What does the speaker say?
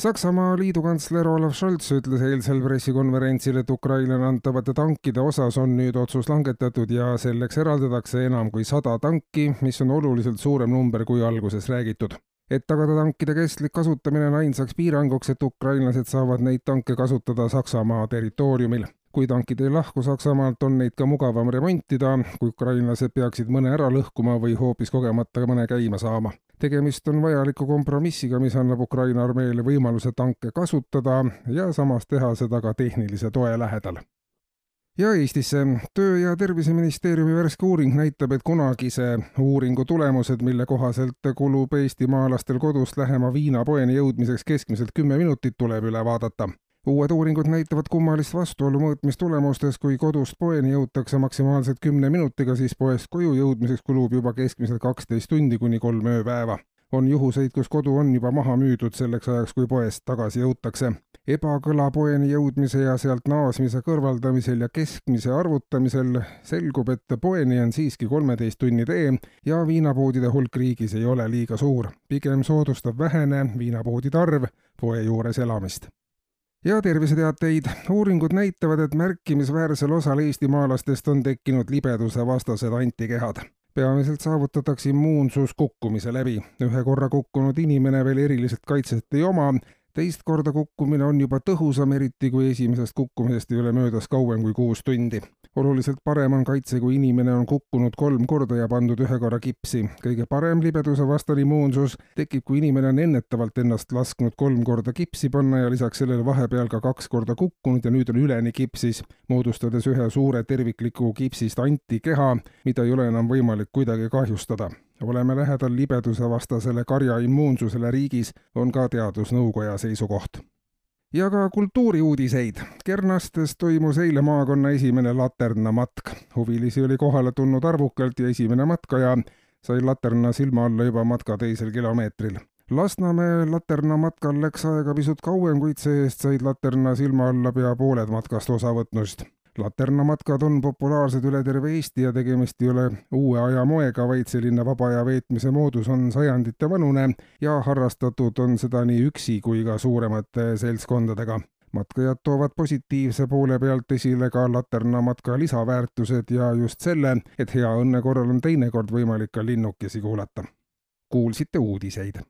Saksamaa liidukantsler Olav Scholz ütles eilsel pressikonverentsil, et Ukrainale antavate tankide osas on nüüd otsus langetatud ja selleks eraldatakse enam kui sada tanki, mis on oluliselt suurem number kui alguses räägitud. et tagada tankide kestlik kasutamine on ainsaks piiranguks, et ukrainlased saavad neid tanke kasutada Saksamaa territooriumil kui tankid ei lahku Saksamaalt, on neid ka mugavam remontida, kui ukrainlased peaksid mõne ära lõhkuma või hoopis kogemata mõne käima saama. Tegemist on vajaliku kompromissiga, mis annab Ukraina armeele võimaluse tanke kasutada ja samas teha seda ka tehnilise toe lähedal ja Eestisse. töö- ja Terviseministeeriumi värske uuring näitab, et kunagise uuringu tulemused, mille kohaselt kulub eestimaalastel kodust lähema viinapoeni jõudmiseks keskmiselt kümme minutit, tuleb üle vaadata uued uuringud näitavad kummalist vastuolu mõõtmistulemustes, kui kodust poeni jõutakse maksimaalselt kümne minutiga, siis poest koju jõudmiseks kulub juba keskmiselt kaksteist tundi kuni kolm ööpäeva. on juhuseid, kus kodu on juba maha müüdud selleks ajaks, kui poest tagasi jõutakse. ebakõla poeni jõudmise ja sealt naasmise kõrvaldamisel ja keskmise arvutamisel selgub, et poeni on siiski kolmeteist tunni tee ja viinapoodide hulk riigis ei ole liiga suur. pigem soodustab vähene viinapoodide arv poe juures elamist ja terviseteateid. uuringud näitavad, et märkimisväärsel osal eestimaalastest on tekkinud libeduse vastased antikehad. peamiselt saavutatakse immuunsus kukkumise läbi. ühe korra kukkunud inimene veel eriliselt kaitset ei oma, teist korda kukkumine on juba tõhusam, eriti kui esimesest kukkumisest ei ole möödas kauem kui kuus tundi oluliselt parem on kaitse, kui inimene on kukkunud kolm korda ja pandud ühe korra kipsi. kõige parem libeduse vastane immuunsus tekib, kui inimene on ennetavalt ennast lasknud kolm korda kipsi panna ja lisaks sellele vahepeal ka kaks korda kukkunud ja nüüd on üleni kipsis, moodustades ühe suure tervikliku kipsist antikeha, mida ei ole enam võimalik kuidagi kahjustada oleme lähedal libeduse vastasele karja immuunsusele riigis, on ka teadusnõukoja seisukoht ja ka kultuuriuudiseid. Kernastes toimus eile maakonna esimene laternamatk. huvilisi oli kohale tulnud arvukalt ja esimene matkaja sai laterna silma alla juba matka teisel kilomeetril. Lasnamäe laternamatkal läks aega pisut kauem, kuid see-eest said laterna silma alla pea pooled matkast osavõtnust laternamatkad on populaarsed üle terve Eesti ja tegemist ei ole uue aja moega, vaid selline vaba aja veetmise moodus on sajandite vanune ja harrastatud on seda nii üksi kui ka suuremate seltskondadega. matkajad toovad positiivse poole pealt esile ka laternamatka lisaväärtused ja just selle, et hea õnne korral on teinekord võimalik ka linnukesi kuulata. kuulsite uudiseid